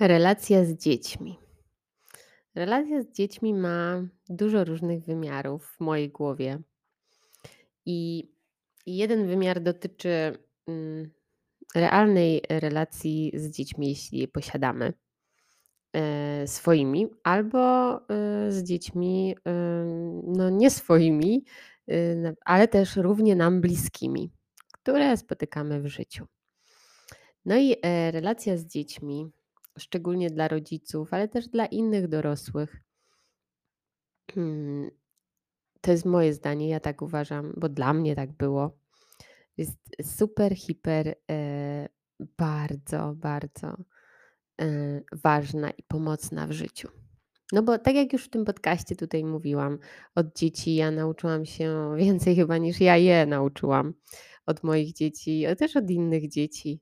Relacja z dziećmi. Relacja z dziećmi ma dużo różnych wymiarów w mojej głowie. I jeden wymiar dotyczy mm, realnej relacji z dziećmi, jeśli je posiadamy, e, swoimi, albo e, z dziećmi e, no, nie swoimi, ale też równie nam bliskimi, które spotykamy w życiu. No i relacja z dziećmi, szczególnie dla rodziców, ale też dla innych dorosłych, Hmm, to jest moje zdanie, ja tak uważam, bo dla mnie tak było. Jest super, hiper, e, bardzo, bardzo e, ważna i pomocna w życiu. No bo tak jak już w tym podcaście tutaj mówiłam, od dzieci ja nauczyłam się więcej chyba niż ja je nauczyłam od moich dzieci, też od innych dzieci.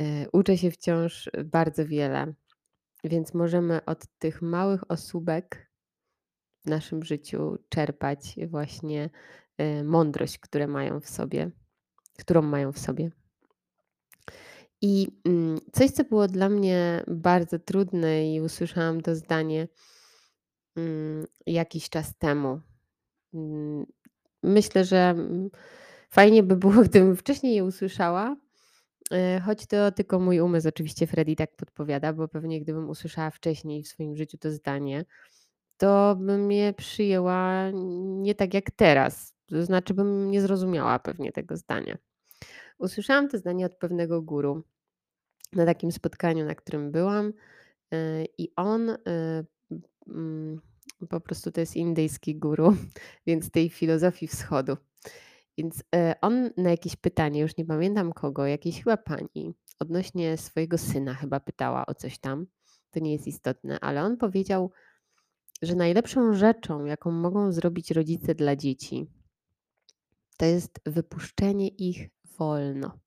E, uczę się wciąż bardzo wiele, więc możemy od tych małych osóbek w naszym życiu czerpać właśnie e, mądrość, które mają w sobie, którą mają w sobie. I mm, coś, co było dla mnie bardzo trudne i usłyszałam to zdanie mm, jakiś czas temu. Mm, myślę, że fajnie by było, gdybym wcześniej je usłyszała, choć to tylko mój umysł, oczywiście Freddy tak podpowiada, bo pewnie gdybym usłyszała wcześniej w swoim życiu to zdanie, to bym je przyjęła nie tak jak teraz. To znaczy bym nie zrozumiała pewnie tego zdania. Usłyszałam to zdanie od pewnego guru na takim spotkaniu, na którym byłam e, i on e, po prostu to jest indyjski guru, więc tej filozofii wschodu. Więc e, on na jakieś pytanie, już nie pamiętam kogo, jakiejś chyba pani, odnośnie swojego syna chyba pytała o coś tam, to nie jest istotne, ale on powiedział, że najlepszą rzeczą, jaką mogą zrobić rodzice dla dzieci, to jest wypuszczenie ich wolno,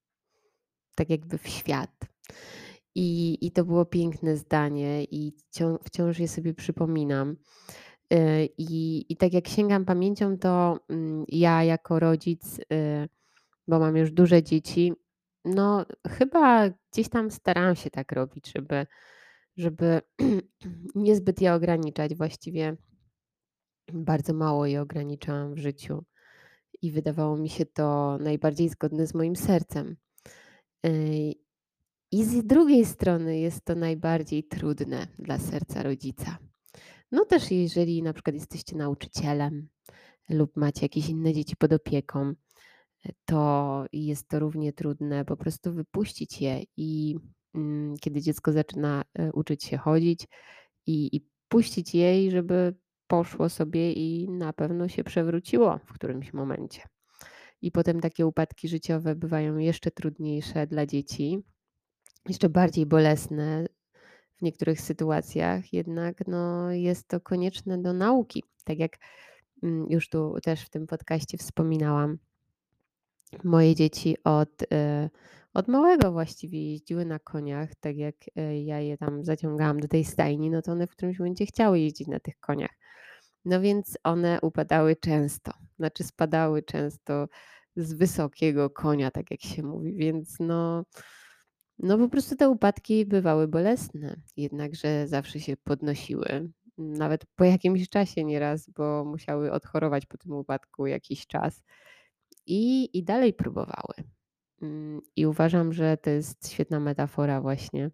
tak jakby w świat. I, i to było piękne zdanie, i wciąż, wciąż je sobie przypominam. Y, I, I tak jak sięgam pamięcią, to mm, ja jako rodzic, y, bo mam już duże dzieci, no chyba gdzieś tam starałam się tak robić, żeby żeby niezbyt je ograniczać. Właściwie bardzo mało je ograniczałam w życiu i wydawało mi się to najbardziej zgodne z moim sercem. Yy, I z drugiej strony jest to najbardziej trudne dla serca rodzica. No też jeżeli na przykład jesteście nauczycielem lub macie jakieś inne dzieci pod opieką, to jest to równie trudne po prostu wypuścić je i Mm, kiedy dziecko zaczyna e, uczyć się chodzić i, i puścić jej, żeby poszło sobie i na pewno się przewróciło w którymś momencie. I potem takie upadki życiowe bywają jeszcze trudniejsze dla dzieci, jeszcze bardziej bolesne w niektórych sytuacjach, jednak no, jest to konieczne do nauki. Tak jak mm, już tu też w tym podcaście wspominałam, moje dzieci od. Yy, od małego właściwie jeździły na koniach, tak jak e, ja je tam zaciągałam do tej stajni, no to one w którymś momencie chciały jeździć na tych koniach. No więc one upadały często, znaczy spadały często z wysokiego konia, tak jak się mówi, więc no, no po prostu te upadki bywały bolesne, jednakże zawsze się podnosiły, nawet po jakimś czasie nieraz, bo musiały odchorować po tym upadku jakiś czas i, i dalej próbowały. Mm, I uważam, że to jest świetna metafora właśnie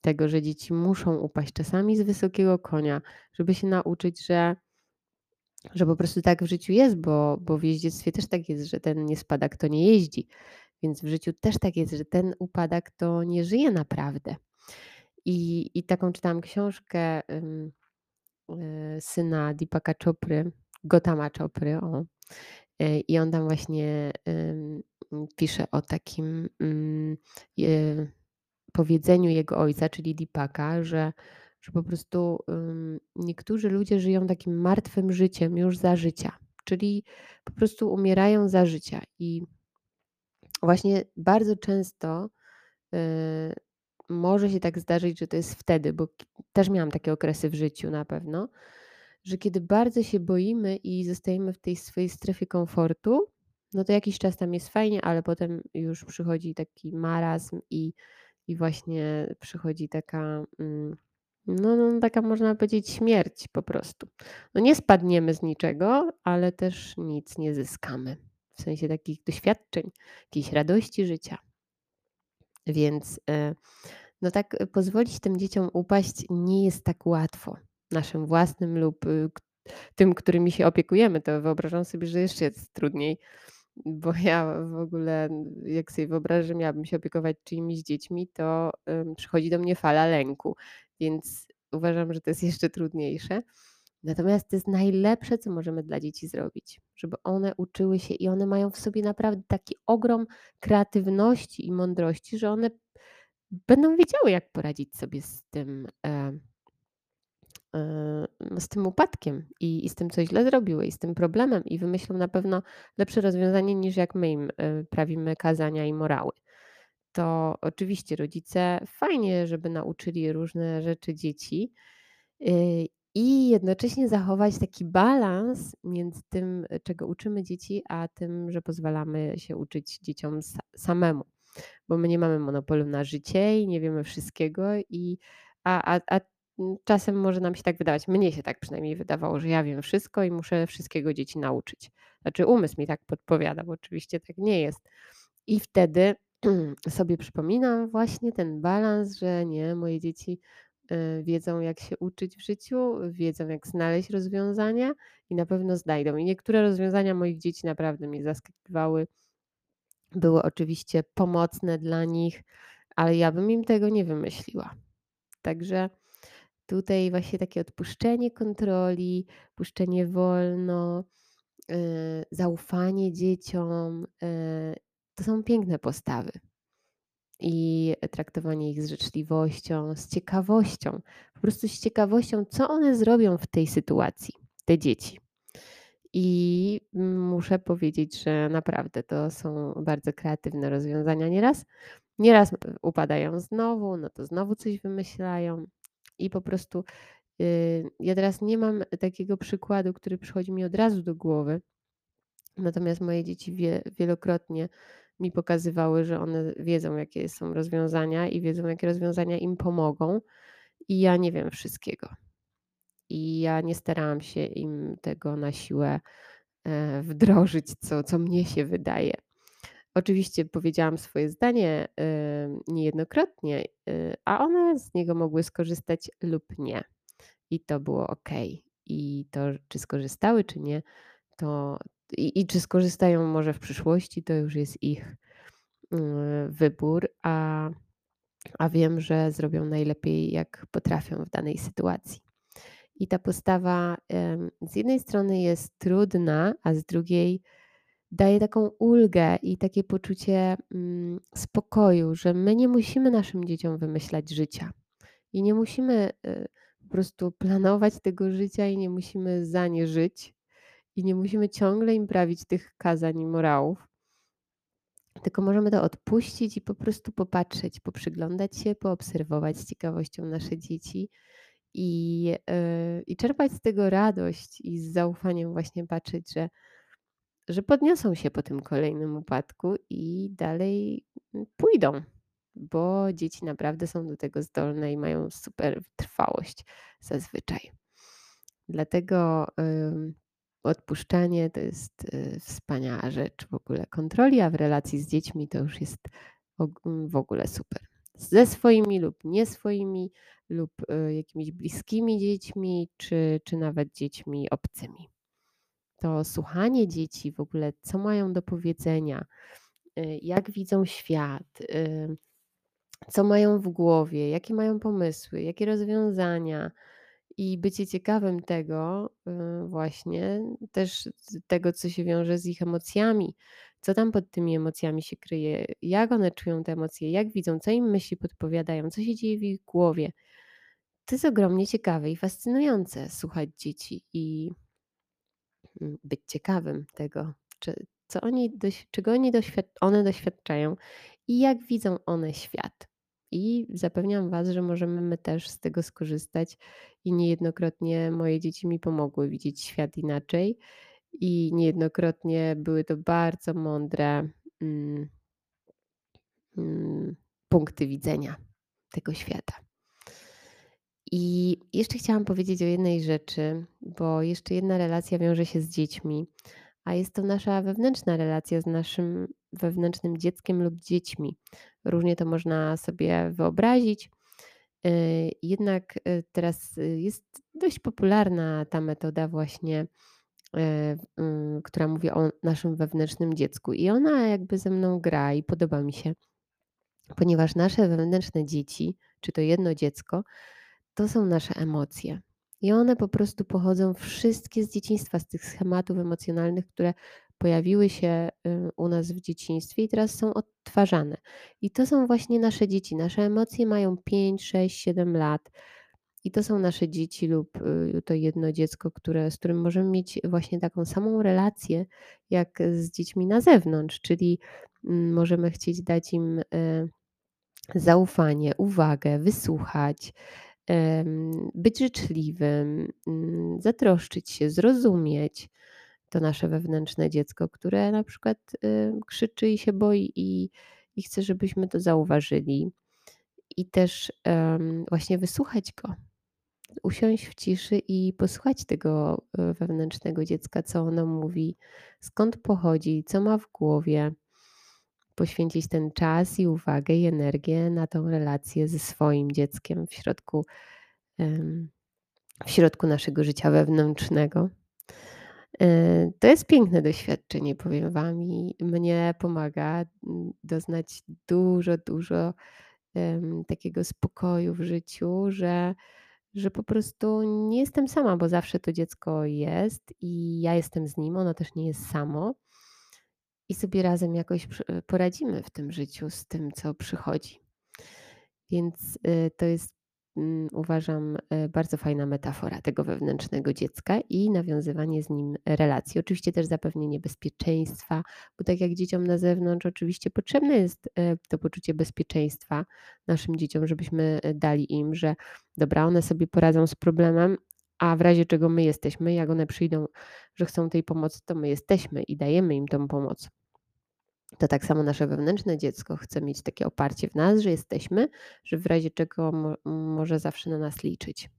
tego, że dzieci muszą upaść czasami z wysokiego konia, żeby się nauczyć, że, że po prostu tak w życiu jest, bo, bo w jeździectwie też tak jest, że ten nie spada, kto nie jeździ. Więc w życiu też tak jest, że ten upadek to nie żyje naprawdę. I, i taką czytałam książkę um, syna Deepaka Chopry, Gotama Chopry, o, e, i on tam właśnie pisze o takim mm, powiedzeniu jego ojca, czyli Deepaka, że, że po prostu niektórzy ludzie żyją takim martwym życiem już za życia, czyli po prostu umierają za życia. I właśnie bardzo często y, może się tak zdarzyć, że to jest wtedy, bo też miałam takie okresy w życiu na pewno, że kiedy bardzo się boimy i zostajemy w tej swojej strefie komfortu, no to jakiś czas tam jest fajnie, ale potem już przychodzi taki marazm i, i właśnie przychodzi taka, mm, no no taka można powiedzieć śmierć po prostu. No nie spadniemy z niczego, ale też nic nie zyskamy. W sensie takich doświadczeń, jakiejś radości życia. Więc, e, no tak e, pozwolić tym dzieciom upaść nie jest tak łatwo. Naszym własnym lub, y, tym, którymi się opiekujemy, to wyobrażam sobie, że jeszcze jest trudniej, bo ja w ogóle, jak sobie wyobrażę, że miałabym się opiekować czyimiś dziećmi, to, przychodzi do mnie fala lęku, więc uważam, że to jest jeszcze trudniejsze. Natomiast to jest najlepsze, co możemy dla dzieci zrobić, żeby one uczyły się i one mają w sobie naprawdę taki ogrom kreatywności i mądrości, że one będą wiedziały, jak poradzić sobie z tym, e, e, z tym upadkiem i, i z tym, co źle zrobiły, i z tym problemem, i wymyślą na pewno lepsze rozwiązanie niż jak my im e, prawimy kazania i morały. To oczywiście rodzice fajnie, żeby nauczyli różne rzeczy dzieci, y, i jednocześnie zachować taki balans między tym, czego uczymy dzieci, a tym, że pozwalamy się uczyć dzieciom sa samemu. Bo my nie mamy monopolu na życie i nie wiemy wszystkiego i a a a czasem może nam się tak wydawać, mnie się tak przynajmniej wydawało, że ja wiem wszystko i muszę wszystkiego dzieci nauczyć. Znaczy umysł mi tak podpowiada, bo oczywiście tak nie jest. I wtedy sobie przypominam właśnie ten balans, że nie, moje dzieci wiedzą, jak się uczyć w życiu, wiedzą, jak znaleźć rozwiązania i na pewno znajdą. I niektóre rozwiązania moich dzieci naprawdę mnie zaskakiwały. Były oczywiście pomocne dla nich, ale ja bym im tego nie wymyśliła. Także tutaj właśnie takie odpuszczenie kontroli, puszczenie wolno, y, zaufanie dzieciom, y, to są piękne postawy i traktowanie ich z życzliwością, z ciekawością, po prostu z ciekawością, co one zrobią w tej sytuacji, te dzieci. I muszę powiedzieć, że naprawdę to są bardzo kreatywne rozwiązania nieraz. Nieraz upadają znowu, no to znowu coś wymyślają i po prostu yy, ja teraz nie mam takiego przykładu, który przychodzi mi od razu do głowy. Natomiast moje dzieci wie, wielokrotnie mi pokazywały, że one wiedzą, jakie są rozwiązania i wiedzą, jakie rozwiązania im pomogą. I ja nie wiem wszystkiego. I ja nie starałam się im tego na siłę e, wdrożyć, co, co mnie się wydaje. Oczywiście powiedziałam swoje zdanie e, niejednokrotnie, e, a one z niego mogły skorzystać lub nie. I to było ok. I to, czy skorzystały, czy nie, to i, i czy skorzystają może w przyszłości, to już jest ich mm, wybór, a, a wiem, że zrobią najlepiej, jak potrafią w danej sytuacji. I ta postawa z jednej strony jest trudna, a z drugiej daje taką ulgę i takie poczucie mm, spokoju, że my nie musimy naszym dzieciom wymyślać życia i nie musimy y, po prostu planować tego życia i nie musimy za nie żyć i nie musimy ciągle im prawić tych kazań i morałów, tylko możemy to odpuścić i po prostu popatrzeć, poprzyglądać się, poobserwować z ciekawością nasze dzieci i, yy, i czerpać z tego radość i z zaufaniem właśnie patrzeć, że, że podniosą się po tym kolejnym upadku i dalej pójdą, bo dzieci naprawdę są do tego zdolne i mają super trwałość zazwyczaj. Dlatego odpuszczanie to jest yy, wspaniała rzecz w ogóle kontroli, a w relacji z dziećmi to już jest w ogóle super ze swoimi lub nie swoimi, lub y, jakimiś bliskimi dziećmi, czy, czy nawet dziećmi obcymi. To słuchanie dzieci w ogóle, co mają do powiedzenia, y, jak widzą świat, y, co mają w głowie, jakie mają pomysły, jakie rozwiązania, i bycie ciekawym tego właśnie, też tego, co się wiąże z ich emocjami, co tam pod tymi emocjami się kryje, jak one czują te emocje, jak widzą, co im myśli podpowiadają, co się dzieje w ich głowie. To jest ogromnie ciekawe i fascynujące słuchać dzieci i mm, być ciekawym tego, czy, co oni, czego oni doświad one doświadczają i jak widzą one świat. I zapewniam Was, że możemy my też z tego skorzystać i niejednokrotnie moje dzieci mi pomogły widzieć świat inaczej i niejednokrotnie były to bardzo mądre mm, mm, punkty widzenia tego świata. I jeszcze chciałam powiedzieć o jednej rzeczy, bo jeszcze jedna relacja wiąże się z dziećmi, a jest to nasza wewnętrzna relacja z naszym wewnętrznym dzieckiem lub dziećmi. Różnie to można sobie wyobrazić. Y, jednak y, teraz jest dość popularna ta metoda właśnie, mm, która mówi o naszym wewnętrznym dziecku i ona jakby ze mną gra i podoba mi się, ponieważ nasze wewnętrzne dzieci, czy to jedno dziecko, to są nasze emocje. I one po prostu pochodzą wszystkie z dzieciństwa, z tych schematów emocjonalnych, które pojawiły się u nas w dzieciństwie i teraz są odtwarzane. I to są właśnie nasze dzieci. Nasze emocje mają 5, 6, 7 lat. I to są nasze dzieci lub y, to jedno dziecko, które, z którym możemy mieć właśnie taką samą relację jak z dziećmi na zewnątrz, czyli mm, możemy chcieć dać im y, zaufanie, uwagę, wysłuchać, być życzliwym, mm, zatroszczyć się, zrozumieć to nasze wewnętrzne dziecko, które na przykład krzyczy i się boi i, i chce, żebyśmy to zauważyli. I też właśnie wysłuchać go, usiąść w ciszy i posłuchać tego e, wewnętrznego dziecka, co ono mówi, skąd pochodzi, co ma w głowie. Poświęcić ten czas i uwagę i energię na tą relację ze swoim dzieckiem w środku, w środku naszego życia wewnętrznego. E, to jest piękne doświadczenie, powiem Wam, i mnie pomaga mm, doznać dużo, dużo takiego spokoju w życiu, że, że po prostu nie jestem sama, bo zawsze to dziecko jest i ja jestem z nim, ono też nie jest samo. I sobie razem jakoś poradzimy w tym życiu z tym, co przychodzi. Więc y, to jest uważam, e, bardzo fajna metafora tego wewnętrznego dziecka i nawiązywanie z nim relacji. Oczywiście też zapewnienie bezpieczeństwa, bo tak jak dzieciom na zewnątrz, oczywiście potrzebne jest e, to poczucie bezpieczeństwa naszym dzieciom, żebyśmy e, dali im, że dobra, one sobie poradzą z problemem, a w razie czego my jesteśmy, jak one przyjdą, że chcą tej pomocy, to my jesteśmy i dajemy im tą pomoc to tak samo nasze wewnętrzne dziecko chce mieć takie oparcie w nas, że jesteśmy, że w razie czego mo może zawsze na nas liczyć.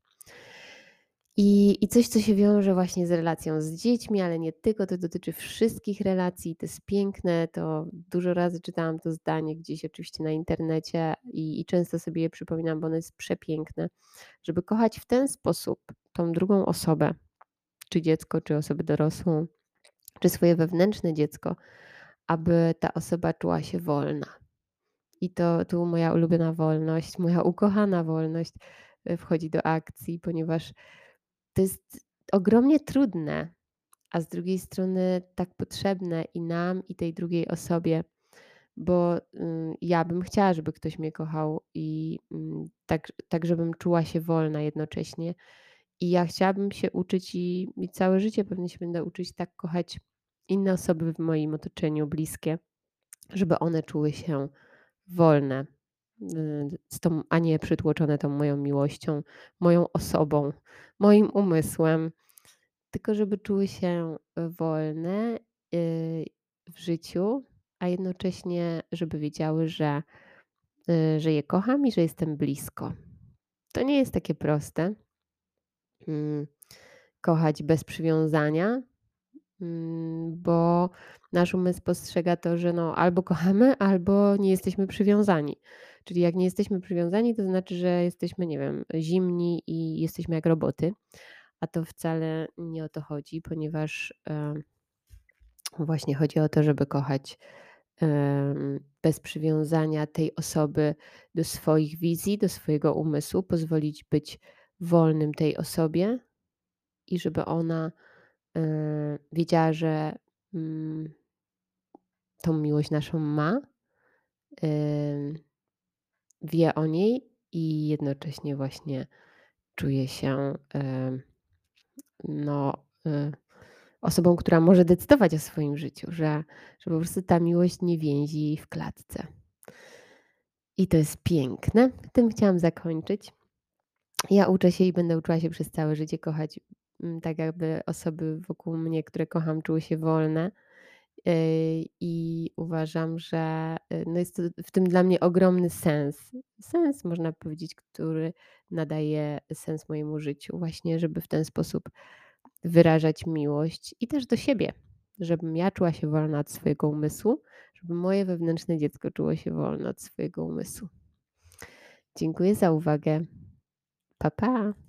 I, I coś, co się wiąże właśnie z relacją z dziećmi, ale nie tylko, to dotyczy wszystkich relacji, to jest piękne, to dużo razy czytałam to zdanie gdzieś oczywiście na internecie i, i często sobie je przypominam, bo ono jest przepiękne, żeby kochać w ten sposób tą drugą osobę, czy dziecko, czy osobę dorosłą, czy swoje wewnętrzne dziecko, aby ta osoba czuła się wolna. I to tu moja ulubiona wolność, moja ukochana wolność y, wchodzi do akcji, ponieważ to jest ogromnie trudne, a z drugiej strony tak potrzebne i nam, i tej drugiej osobie, bo y, ja bym chciała, żeby ktoś mnie kochał i y, tak, tak, żebym czuła się wolna jednocześnie. I ja chciałabym się uczyć i, i całe życie pewnie się będę uczyć tak kochać inne osoby w moim otoczeniu bliskie, żeby one czuły się wolne, y, z tą, a nie przytłoczone tą moją miłością, moją osobą, moim umysłem, tylko żeby czuły się wolne y, w życiu, a jednocześnie, żeby wiedziały, że, y, że je kocham i że jestem blisko. To nie jest takie proste. Mm, kochać bez przywiązania, bo nasz umysł postrzega to, że no albo kochamy, albo nie jesteśmy przywiązani. Czyli jak nie jesteśmy przywiązani, to znaczy, że jesteśmy, nie wiem, zimni i jesteśmy jak roboty, a to wcale nie o to chodzi, ponieważ właśnie chodzi o to, żeby kochać bez przywiązania tej osoby do swoich wizji, do swojego umysłu, pozwolić być wolnym tej osobie i żeby ona Yy, wiedziała, że mm, tą miłość naszą ma, wie o niej i jednocześnie właśnie czuje się no, y, osobą, która może decydować o swoim życiu, że, że po prostu ta miłość nie więzi w klatce. I to jest piękne. Tym chciałam zakończyć. Ja uczę się i będę uczyła się przez całe życie kochać tak jakby osoby wokół mnie, które kocham, czuły się wolne Yy, I uważam, że, y, no jest to w tym dla mnie ogromny sens. Sens, można powiedzieć, który nadaje sens mojemu życiu, właśnie, żeby w ten sposób wyrażać miłość i też do siebie, żebym ja czuła się wolna od swojego umysłu, żeby moje wewnętrzne dziecko czuło się wolne od swojego umysłu. Dziękuję za uwagę. Pa, pa.